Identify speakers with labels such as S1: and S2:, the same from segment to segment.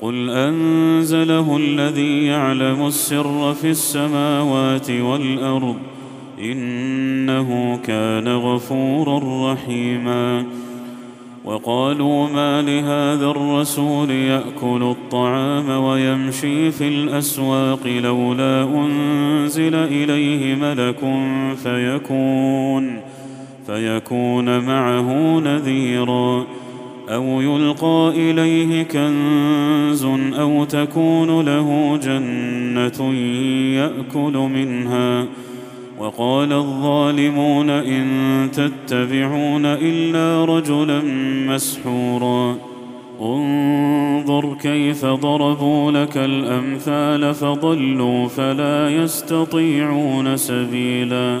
S1: قل أنزله الذي يعلم السر في السماوات والأرض إنه كان غفورا رحيما. وقالوا ما لهذا الرسول يأكل الطعام ويمشي في الأسواق لولا أنزل إليه ملك فيكون فيكون معه نذيرا. أو يلقى إليه كنز أو تكون له جنة يأكل منها. وقال الظالمون إن تتبعون إلا رجلا مسحورا. انظر كيف ضربوا لك الأمثال فضلوا فلا يستطيعون سبيلا.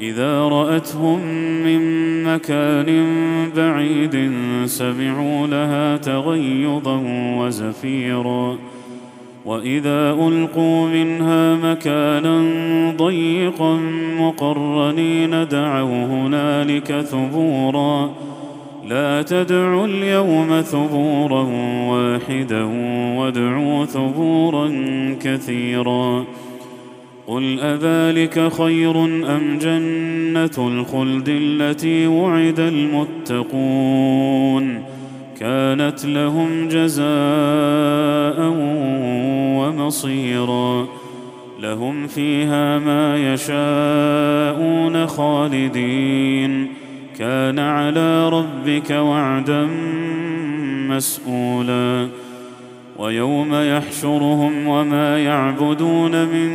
S1: إذا رأتهم من مكان بعيد سمعوا لها تغيظا وزفيرا. وإذا ألقوا منها مكانا ضيقا مقرنين دعوا هنالك ثبورا. لا تدعوا اليوم ثبورا واحدا وادعوا ثبورا كثيرا. قل أذلك خير أم جنة الخلد التي وعد المتقون كانت لهم جزاء ومصيرا لهم فيها ما يشاءون خالدين كان على ربك وعدا مسئولا ويوم يحشرهم وما يعبدون من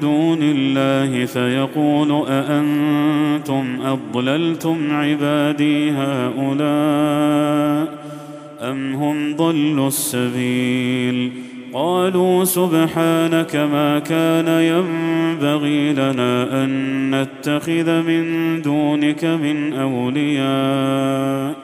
S1: دون الله فيقول أأنتم أضللتم عبادي هؤلاء أم هم ضلوا السبيل قالوا سبحانك ما كان ينبغي لنا أن نتخذ من دونك من أولياء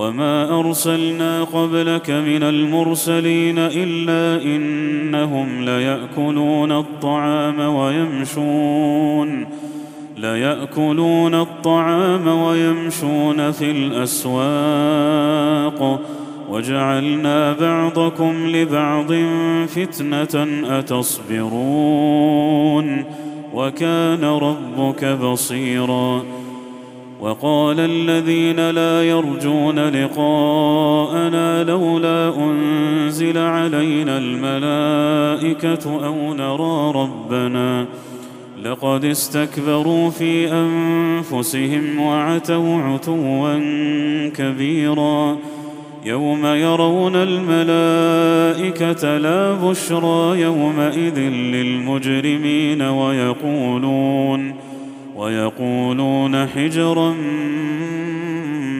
S1: وما ارسلنا قبلك من المرسلين الا انهم لياكلون الطعام ويمشون لياكلون الطعام ويمشون في الاسواق وجعلنا بعضكم لبعض فتنه اتصبرون وكان ربك بصيرا وقال الذين لا يرجون لقاءنا لولا أنزل علينا الملائكة أو نرى ربنا لقد استكبروا في أنفسهم وعتوا عتوا كبيرا يوم يرون الملائكة لا بشرى يومئذ للمجرمين ويقولون ويقولون حجرا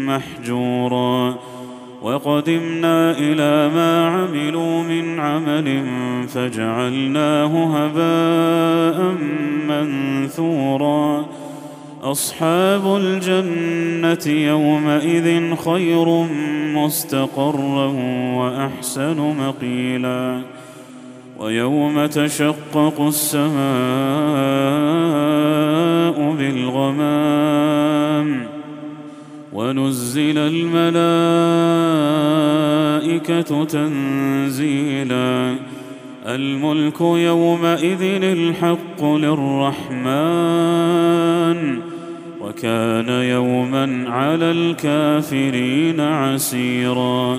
S1: محجورا. وقدمنا إلى ما عملوا من عمل فجعلناه هباء منثورا. أصحاب الجنة يومئذ خير مستقرا وأحسن مقيلا. ويوم تشقق السماء بالغمام ونزل الملائكة تنزيلا الملك يومئذ الحق للرحمن وكان يوما على الكافرين عسيرا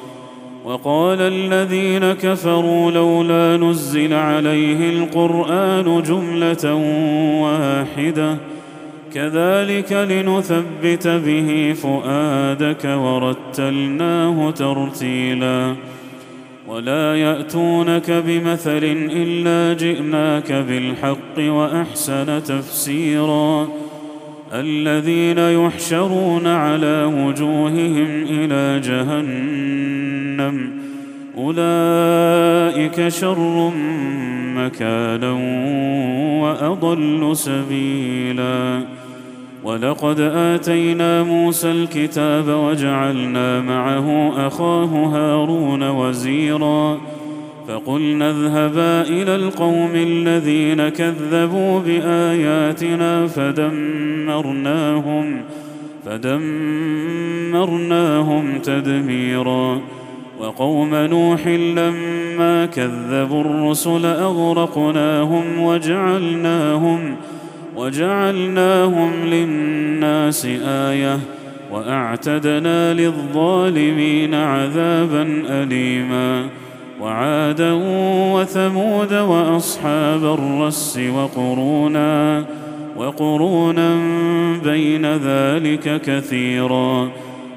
S1: وقال الذين كفروا لولا نزل عليه القرآن جملة واحدة. كذلك لنثبت به فؤادك ورتلناه ترتيلا. ولا يأتونك بمثل إلا جئناك بالحق وأحسن تفسيرا. الذين يحشرون على وجوههم إلى جهنم أولئك شر مكانا وأضل سبيلا ولقد آتينا موسى الكتاب وجعلنا معه أخاه هارون وزيرا فقلنا اذهبا إلى القوم الذين كذبوا بآياتنا فدمرناهم فدمرناهم تدميرا وقوم نوح لما كذبوا الرسل أغرقناهم وجعلناهم وجعلناهم للناس آية وأعتدنا للظالمين عذابا أليما وعادا وثمود وأصحاب الرس وقرونا وقرونا بين ذلك كثيرا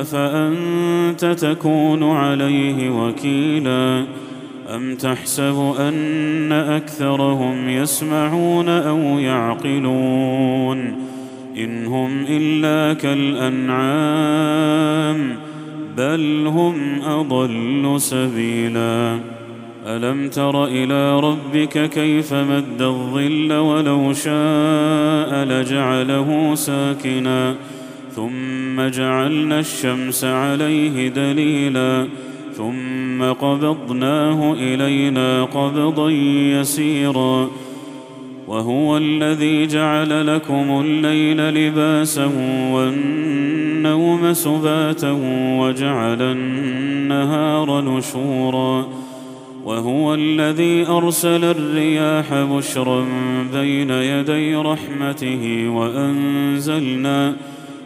S1: أفأنت تكون عليه وكيلا؟ أم تحسب أن أكثرهم يسمعون أو يعقلون؟ إن هم إلا كالأنعام بل هم أضل سبيلا. ألم تر إلى ربك كيف مد الظل ولو شاء لجعله ساكنا؟ ثم جعلنا الشمس عليه دليلا ثم قبضناه إلينا قبضا يسيرا وهو الذي جعل لكم الليل لباسا والنوم سباتا وجعل النهار نشورا وهو الذي أرسل الرياح بشرا بين يدي رحمته وأنزلنا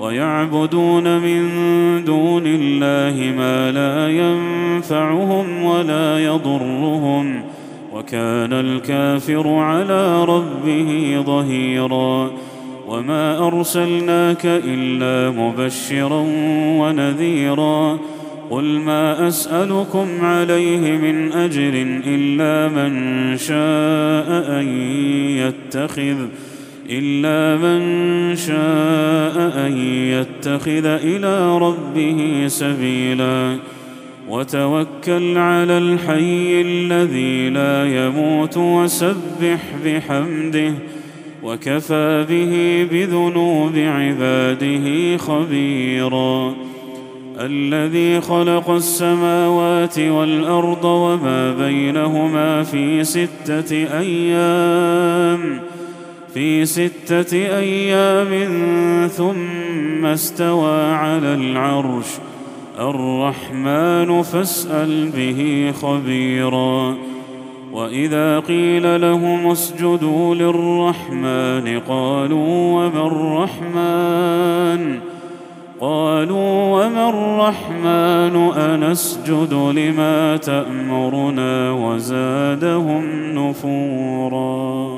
S1: ويعبدون من دون الله ما لا ينفعهم ولا يضرهم وكان الكافر على ربه ظهيرا وما أرسلناك إلا مبشرا ونذيرا قل ما أسألكم عليه من أجر إلا من شاء أن يتخذ الا من شاء ان يتخذ إلى ربه سبيلا وتوكل على الحي الذي لا يموت وسبح بحمده وكفى به بذنوب عباده خبيرا الذي خلق السماوات والارض وما بينهما في سته أيام في ستة أيام ثم استوى على العرش. الرحمن فاسأل به خبيرا. وإذا قيل لهم اسجدوا للرحمن قالوا وما الرحمن؟ قالوا وما الرحمن؟ أنسجد لما تأمرنا وزادهم نفورا.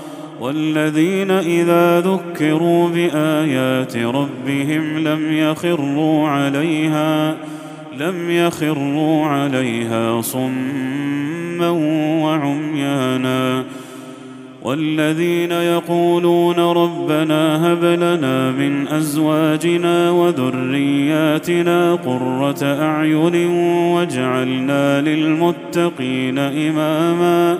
S1: والذين إذا ذكروا بآيات ربهم لم يخروا عليها لم يخروا عليها صما وعميانا. والذين يقولون ربنا هب لنا من أزواجنا وذرياتنا قرة أعين واجعلنا للمتقين إماما.